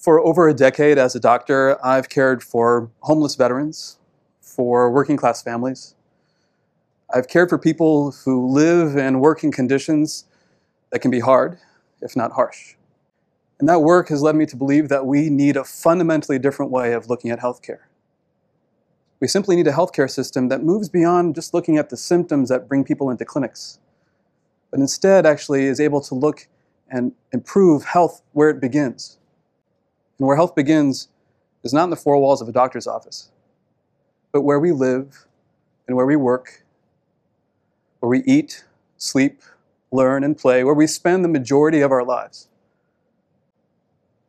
For over a decade as a doctor, I've cared for homeless veterans, for working class families. I've cared for people who live and work in conditions that can be hard, if not harsh. And that work has led me to believe that we need a fundamentally different way of looking at healthcare. We simply need a healthcare system that moves beyond just looking at the symptoms that bring people into clinics, but instead actually is able to look and improve health where it begins and where health begins is not in the four walls of a doctor's office, but where we live and where we work, where we eat, sleep, learn, and play, where we spend the majority of our lives.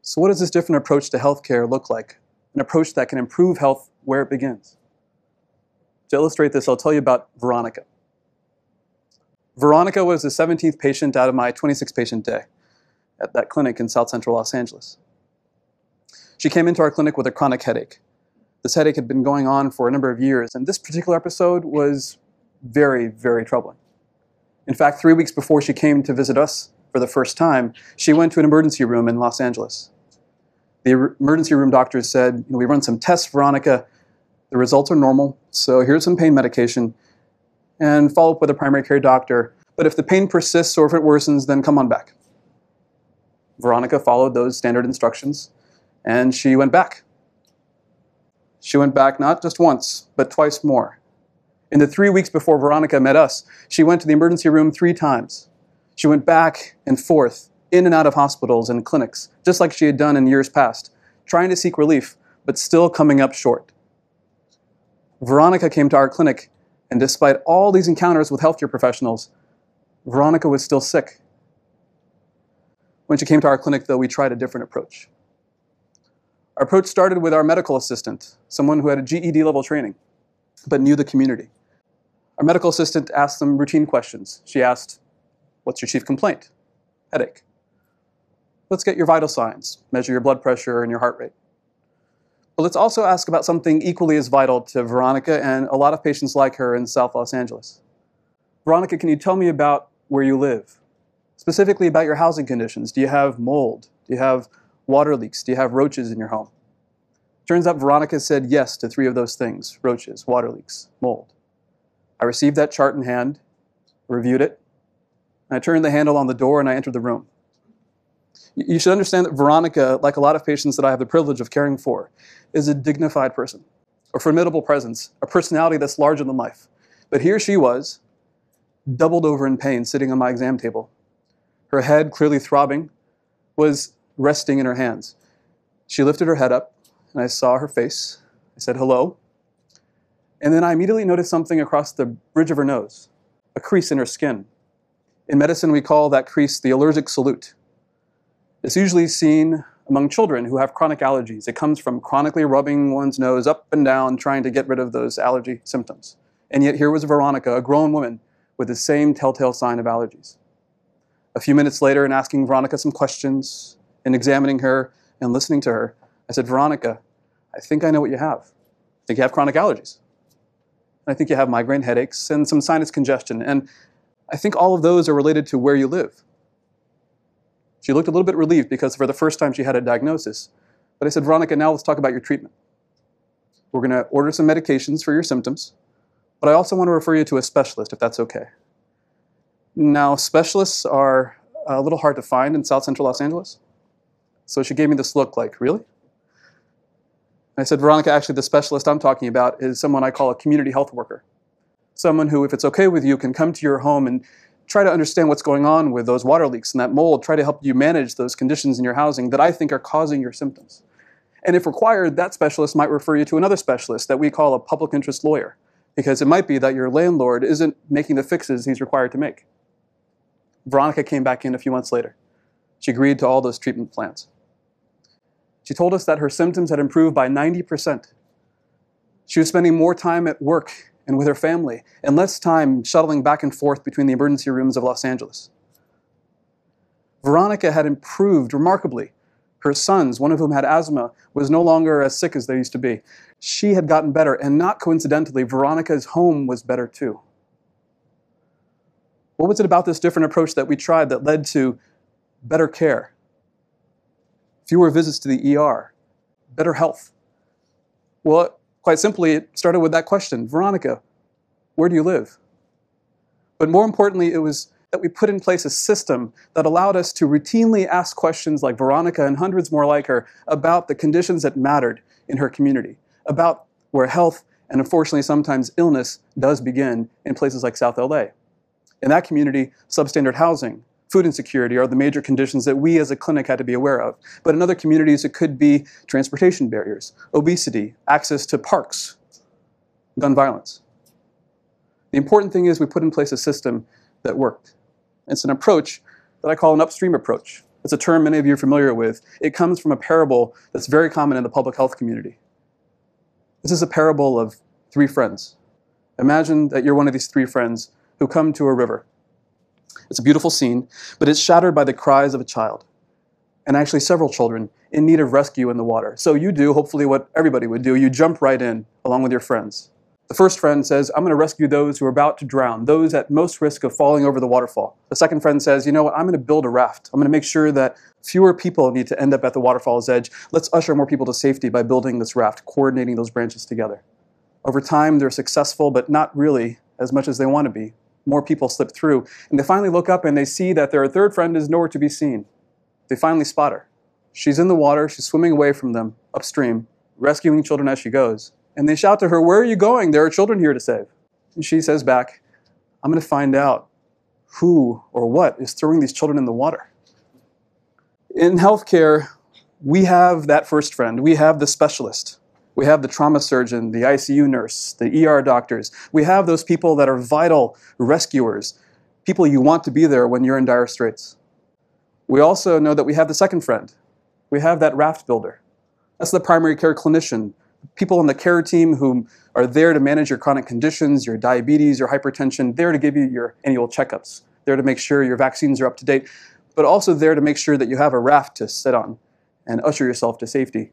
So, what does this different approach to healthcare look like? An approach that can improve health where it begins. To illustrate this, I'll tell you about Veronica. Veronica was the 17th patient out of my 26 patient day at that clinic in South Central Los Angeles. She came into our clinic with a chronic headache. This headache had been going on for a number of years, and this particular episode was very, very troubling. In fact, three weeks before she came to visit us for the first time, she went to an emergency room in Los Angeles. The er, emergency room doctors said, you know, We run some tests, Veronica. The results are normal, so here's some pain medication, and follow up with a primary care doctor. But if the pain persists or if it worsens, then come on back. Veronica followed those standard instructions and she went back. She went back not just once, but twice more. In the three weeks before Veronica met us, she went to the emergency room three times. She went back and forth, in and out of hospitals and clinics, just like she had done in years past, trying to seek relief, but still coming up short. Veronica came to our clinic, and despite all these encounters with healthcare professionals, Veronica was still sick. When she came to our clinic, though, we tried a different approach. Our approach started with our medical assistant, someone who had a GED level training, but knew the community. Our medical assistant asked them routine questions. She asked, What's your chief complaint? Headache. Let's get your vital signs, measure your blood pressure and your heart rate. But let's also ask about something equally as vital to Veronica and a lot of patients like her in South Los Angeles. Veronica, can you tell me about where you live? Specifically about your housing conditions. Do you have mold? Do you have water leaks? Do you have roaches in your home? Turns out Veronica said yes to three of those things roaches, water leaks, mold. I received that chart in hand, reviewed it, I turned the handle on the door and I entered the room. You should understand that Veronica, like a lot of patients that I have the privilege of caring for, is a dignified person, a formidable presence, a personality that's larger than life. But here she was, doubled over in pain, sitting on my exam table. Her head, clearly throbbing, was resting in her hands. She lifted her head up, and I saw her face. I said, hello. And then I immediately noticed something across the bridge of her nose, a crease in her skin. In medicine, we call that crease the allergic salute. It's usually seen among children who have chronic allergies. It comes from chronically rubbing one's nose up and down, trying to get rid of those allergy symptoms. And yet, here was Veronica, a grown woman, with the same telltale sign of allergies. A few minutes later, in asking Veronica some questions, in examining her and listening to her, I said, Veronica, I think I know what you have. I think you have chronic allergies. I think you have migraine headaches and some sinus congestion. And I think all of those are related to where you live. She looked a little bit relieved because for the first time she had a diagnosis. But I said, Veronica, now let's talk about your treatment. We're going to order some medications for your symptoms, but I also want to refer you to a specialist if that's okay. Now, specialists are a little hard to find in South Central Los Angeles. So she gave me this look like, really? I said, Veronica, actually, the specialist I'm talking about is someone I call a community health worker. Someone who, if it's okay with you, can come to your home and try to understand what's going on with those water leaks and that mold, try to help you manage those conditions in your housing that I think are causing your symptoms. And if required, that specialist might refer you to another specialist that we call a public interest lawyer, because it might be that your landlord isn't making the fixes he's required to make. Veronica came back in a few months later. She agreed to all those treatment plans. She told us that her symptoms had improved by 90%. She was spending more time at work and with her family, and less time shuttling back and forth between the emergency rooms of Los Angeles. Veronica had improved remarkably. Her sons, one of whom had asthma, was no longer as sick as they used to be. She had gotten better, and not coincidentally, Veronica's home was better too. What was it about this different approach that we tried that led to better care, fewer visits to the ER, better health. Well, quite simply, it started with that question Veronica, where do you live? But more importantly, it was that we put in place a system that allowed us to routinely ask questions like Veronica and hundreds more like her about the conditions that mattered in her community, about where health and unfortunately sometimes illness does begin in places like South LA. In that community, substandard housing, food insecurity are the major conditions that we as a clinic had to be aware of. But in other communities, it could be transportation barriers, obesity, access to parks, gun violence. The important thing is we put in place a system that worked. It's an approach that I call an upstream approach. It's a term many of you are familiar with. It comes from a parable that's very common in the public health community. This is a parable of three friends. Imagine that you're one of these three friends who come to a river. It's a beautiful scene, but it's shattered by the cries of a child, and actually several children in need of rescue in the water. So you do, hopefully, what everybody would do you jump right in along with your friends. The first friend says, I'm going to rescue those who are about to drown, those at most risk of falling over the waterfall. The second friend says, You know what? I'm going to build a raft. I'm going to make sure that fewer people need to end up at the waterfall's edge. Let's usher more people to safety by building this raft, coordinating those branches together. Over time, they're successful, but not really as much as they want to be. More people slip through. And they finally look up and they see that their third friend is nowhere to be seen. They finally spot her. She's in the water, she's swimming away from them upstream, rescuing children as she goes. And they shout to her, Where are you going? There are children here to save. And she says back, I'm going to find out who or what is throwing these children in the water. In healthcare, we have that first friend. We have the specialist. We have the trauma surgeon, the ICU nurse, the ER doctors. We have those people that are vital rescuers, people you want to be there when you're in dire straits. We also know that we have the second friend. We have that raft builder. That's the primary care clinician people on the care team who are there to manage your chronic conditions, your diabetes, your hypertension, there to give you your annual checkups, there to make sure your vaccines are up to date, but also there to make sure that you have a raft to sit on and usher yourself to safety.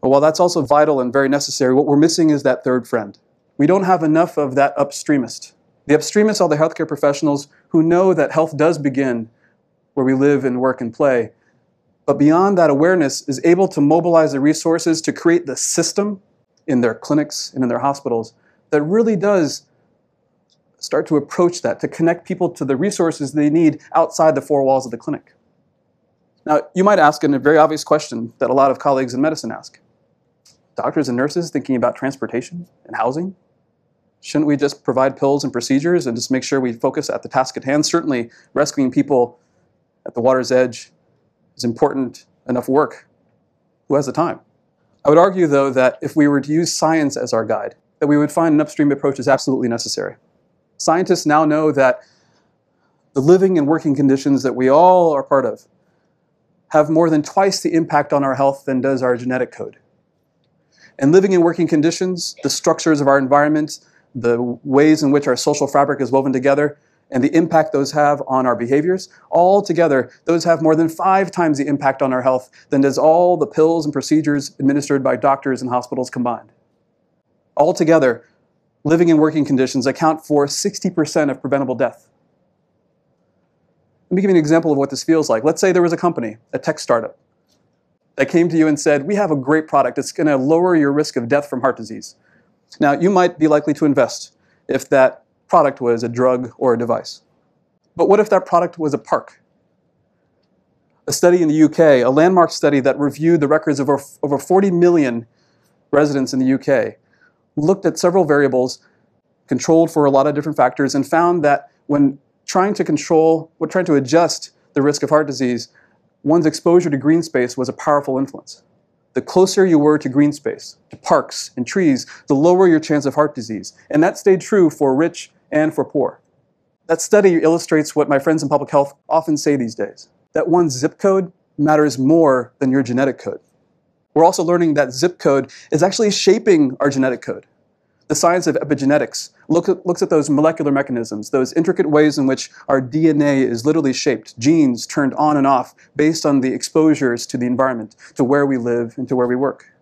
But while that's also vital and very necessary, what we're missing is that third friend. We don't have enough of that upstreamist. The upstreamists are the healthcare professionals who know that health does begin where we live and work and play, but beyond that awareness is able to mobilize the resources to create the system in their clinics and in their hospitals that really does start to approach that, to connect people to the resources they need outside the four walls of the clinic. Now, you might ask a very obvious question that a lot of colleagues in medicine ask. Doctors and nurses thinking about transportation and housing? Shouldn't we just provide pills and procedures and just make sure we focus at the task at hand? Certainly, rescuing people at the water's edge is important enough work. Who has the time? I would argue, though, that if we were to use science as our guide, that we would find an upstream approach is absolutely necessary. Scientists now know that the living and working conditions that we all are part of have more than twice the impact on our health than does our genetic code. And living and working conditions, the structures of our environment, the ways in which our social fabric is woven together, and the impact those have on our behaviors, all together, those have more than five times the impact on our health than does all the pills and procedures administered by doctors and hospitals combined. Altogether, living and working conditions account for 60% of preventable death. Let me give you an example of what this feels like. Let's say there was a company, a tech startup, that came to you and said, We have a great product. It's going to lower your risk of death from heart disease. Now, you might be likely to invest if that product was a drug or a device. But what if that product was a park? A study in the UK, a landmark study that reviewed the records of over, over 40 million residents in the UK, looked at several variables, controlled for a lot of different factors, and found that when trying to control, when trying to adjust the risk of heart disease, one's exposure to green space was a powerful influence. The closer you were to green space, to parks and trees, the lower your chance of heart disease. And that stayed true for rich and for poor. That study illustrates what my friends in public health often say these days that one zip code matters more than your genetic code. We're also learning that zip code is actually shaping our genetic code. The science of epigenetics look at, looks at those molecular mechanisms, those intricate ways in which our DNA is literally shaped, genes turned on and off based on the exposures to the environment, to where we live, and to where we work.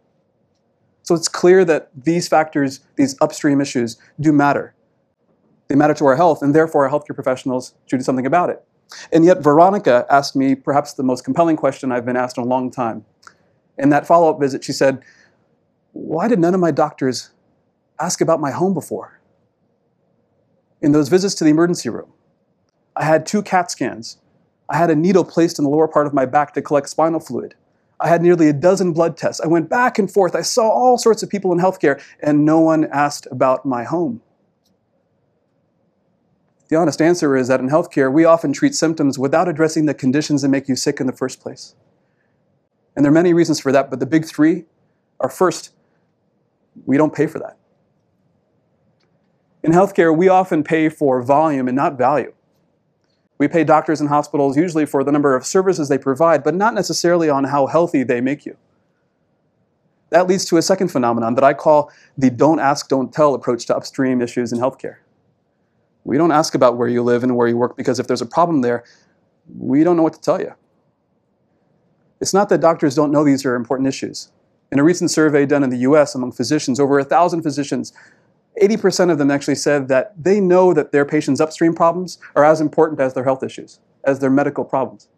So it's clear that these factors, these upstream issues, do matter. They matter to our health, and therefore our healthcare professionals should do something about it. And yet, Veronica asked me perhaps the most compelling question I've been asked in a long time. In that follow up visit, she said, Why did none of my doctors ask about my home before? In those visits to the emergency room, I had two CAT scans. I had a needle placed in the lower part of my back to collect spinal fluid. I had nearly a dozen blood tests. I went back and forth. I saw all sorts of people in healthcare, and no one asked about my home. The honest answer is that in healthcare, we often treat symptoms without addressing the conditions that make you sick in the first place. And there are many reasons for that, but the big three are first, we don't pay for that. In healthcare, we often pay for volume and not value. We pay doctors and hospitals usually for the number of services they provide, but not necessarily on how healthy they make you. That leads to a second phenomenon that I call the don't ask, don't tell approach to upstream issues in healthcare. We don't ask about where you live and where you work because if there's a problem there, we don't know what to tell you. It's not that doctors don't know these are important issues. In a recent survey done in the US among physicians, over 1,000 physicians 80% of them actually said that they know that their patients' upstream problems are as important as their health issues, as their medical problems.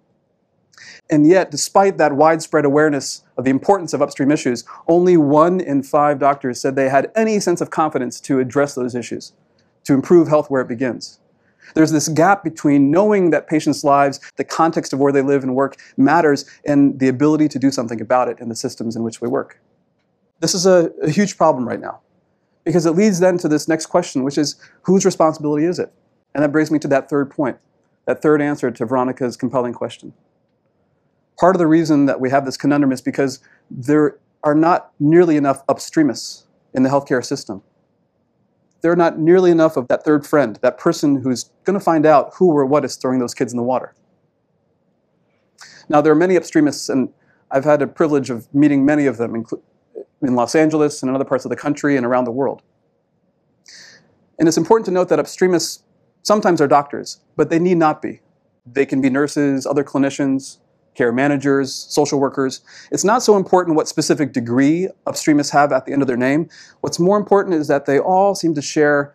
And yet, despite that widespread awareness of the importance of upstream issues, only one in five doctors said they had any sense of confidence to address those issues, to improve health where it begins. There's this gap between knowing that patients' lives, the context of where they live and work matters, and the ability to do something about it in the systems in which we work. This is a, a huge problem right now. Because it leads then to this next question, which is whose responsibility is it? And that brings me to that third point, that third answer to Veronica's compelling question. Part of the reason that we have this conundrum is because there are not nearly enough upstreamists in the healthcare system. There are not nearly enough of that third friend, that person who's going to find out who or what is throwing those kids in the water. Now, there are many upstreamists, and I've had the privilege of meeting many of them, in Los Angeles and in other parts of the country and around the world. And it's important to note that upstreamists sometimes are doctors, but they need not be. They can be nurses, other clinicians, care managers, social workers. It's not so important what specific degree upstreamists have at the end of their name. What's more important is that they all seem to share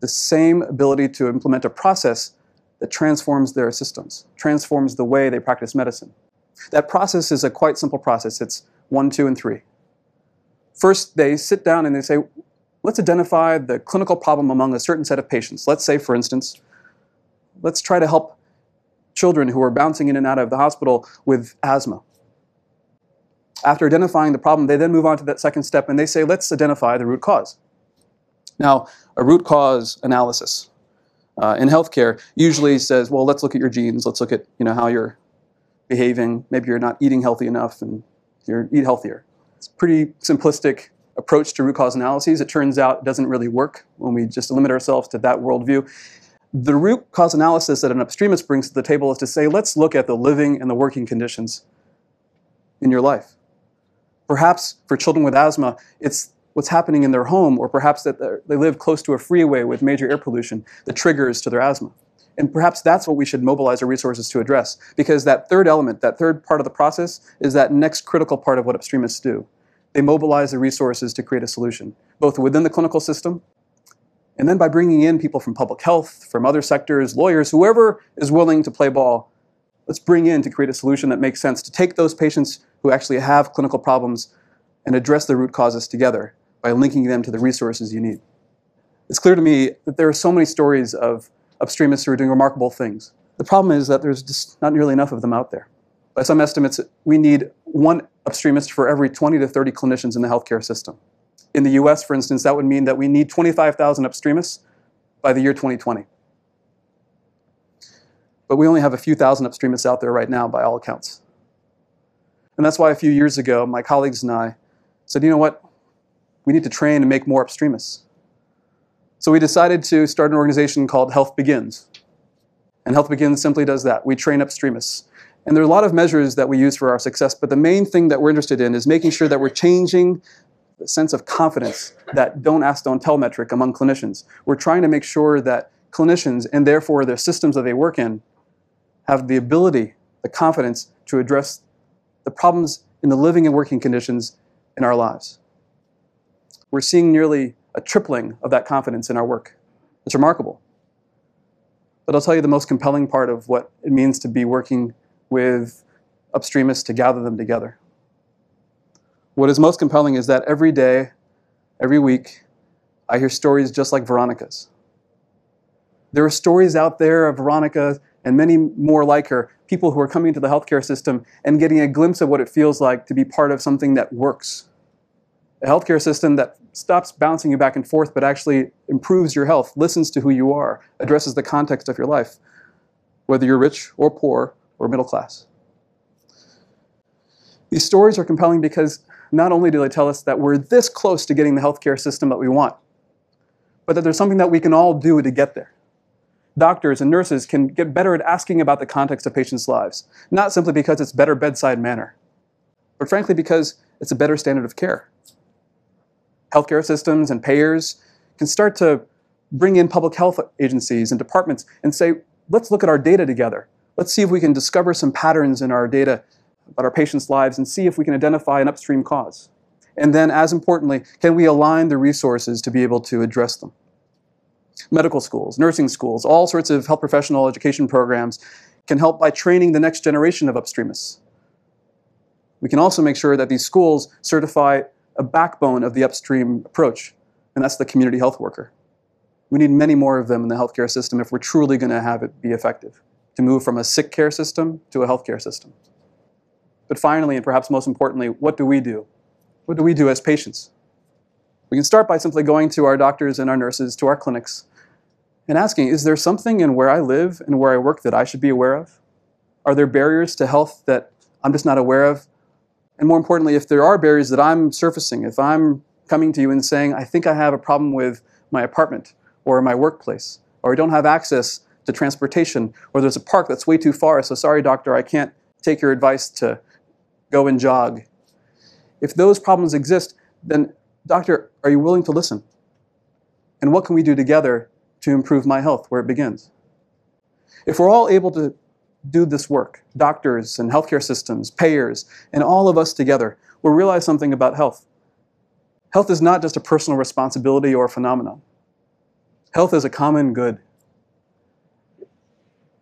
the same ability to implement a process that transforms their systems, transforms the way they practice medicine. That process is a quite simple process. It's one, two, and three. First, they sit down and they say, let's identify the clinical problem among a certain set of patients. Let's say, for instance, let's try to help children who are bouncing in and out of the hospital with asthma. After identifying the problem, they then move on to that second step and they say, let's identify the root cause. Now, a root cause analysis uh, in healthcare usually says, well, let's look at your genes, let's look at you know, how you're behaving, maybe you're not eating healthy enough and you're, eat healthier. It's a pretty simplistic approach to root cause analyses. It turns out it doesn't really work when we just limit ourselves to that worldview. The root cause analysis that an upstreamist brings to the table is to say, let's look at the living and the working conditions in your life. Perhaps for children with asthma, it's what's happening in their home, or perhaps that they live close to a freeway with major air pollution that triggers to their asthma. And perhaps that's what we should mobilize our resources to address, because that third element, that third part of the process, is that next critical part of what upstreamists do they mobilize the resources to create a solution, both within the clinical system and then by bringing in people from public health, from other sectors, lawyers, whoever is willing to play ball, let's bring in to create a solution that makes sense to take those patients who actually have clinical problems and address the root causes together by linking them to the resources you need. It's clear to me that there are so many stories of upstreamists who are doing remarkable things. The problem is that there's just not nearly enough of them out there. By some estimates, we need one upstreamist for every 20 to 30 clinicians in the healthcare system. In the US, for instance, that would mean that we need 25,000 upstreamists by the year 2020. But we only have a few thousand upstreamists out there right now, by all accounts. And that's why a few years ago, my colleagues and I said, you know what? We need to train and make more upstreamists. So we decided to start an organization called Health Begins. And Health Begins simply does that. We train upstreamists. And there are a lot of measures that we use for our success, but the main thing that we're interested in is making sure that we're changing the sense of confidence, that don't ask, don't tell metric among clinicians. We're trying to make sure that clinicians, and therefore their systems that they work in, have the ability, the confidence to address the problems in the living and working conditions in our lives. We're seeing nearly a tripling of that confidence in our work. It's remarkable. But I'll tell you the most compelling part of what it means to be working with upstreamists to gather them together. What is most compelling is that every day, every week, I hear stories just like Veronica's. There are stories out there of Veronica and many more like her, people who are coming into the healthcare system and getting a glimpse of what it feels like to be part of something that works. A healthcare system that stops bouncing you back and forth but actually improves your health, listens to who you are, addresses the context of your life, whether you're rich or poor or middle class. These stories are compelling because not only do they tell us that we're this close to getting the healthcare system that we want, but that there's something that we can all do to get there. Doctors and nurses can get better at asking about the context of patients' lives, not simply because it's better bedside manner, but frankly because it's a better standard of care. Healthcare systems and payers can start to bring in public health agencies and departments and say, let's look at our data together. Let's see if we can discover some patterns in our data about our patients' lives and see if we can identify an upstream cause. And then, as importantly, can we align the resources to be able to address them? Medical schools, nursing schools, all sorts of health professional education programs can help by training the next generation of upstreamists. We can also make sure that these schools certify a backbone of the upstream approach, and that's the community health worker. We need many more of them in the healthcare system if we're truly going to have it be effective, to move from a sick care system to a healthcare system. But finally, and perhaps most importantly, what do we do? What do we do as patients? We can start by simply going to our doctors and our nurses, to our clinics, and asking, is there something in where I live and where I work that I should be aware of? Are there barriers to health that I'm just not aware of? And more importantly, if there are barriers that I'm surfacing, if I'm coming to you and saying, I think I have a problem with my apartment or my workplace, or I don't have access to transportation, or there's a park that's way too far, so sorry, doctor, I can't take your advice to go and jog. If those problems exist, then, doctor, are you willing to listen? And what can we do together to improve my health where it begins? If we're all able to do this work, doctors and healthcare systems, payers, and all of us together, we'll realize something about health. Health is not just a personal responsibility or a phenomenon. Health is a common good.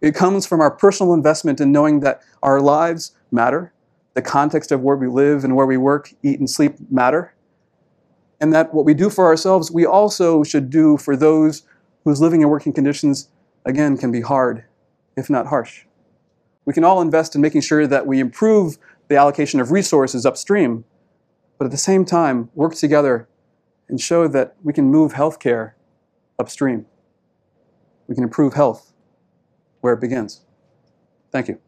It comes from our personal investment in knowing that our lives matter, the context of where we live and where we work, eat, and sleep matter. And that what we do for ourselves, we also should do for those whose living and working conditions, again, can be hard, if not harsh. We can all invest in making sure that we improve the allocation of resources upstream, but at the same time, work together and show that we can move healthcare upstream. We can improve health where it begins. Thank you.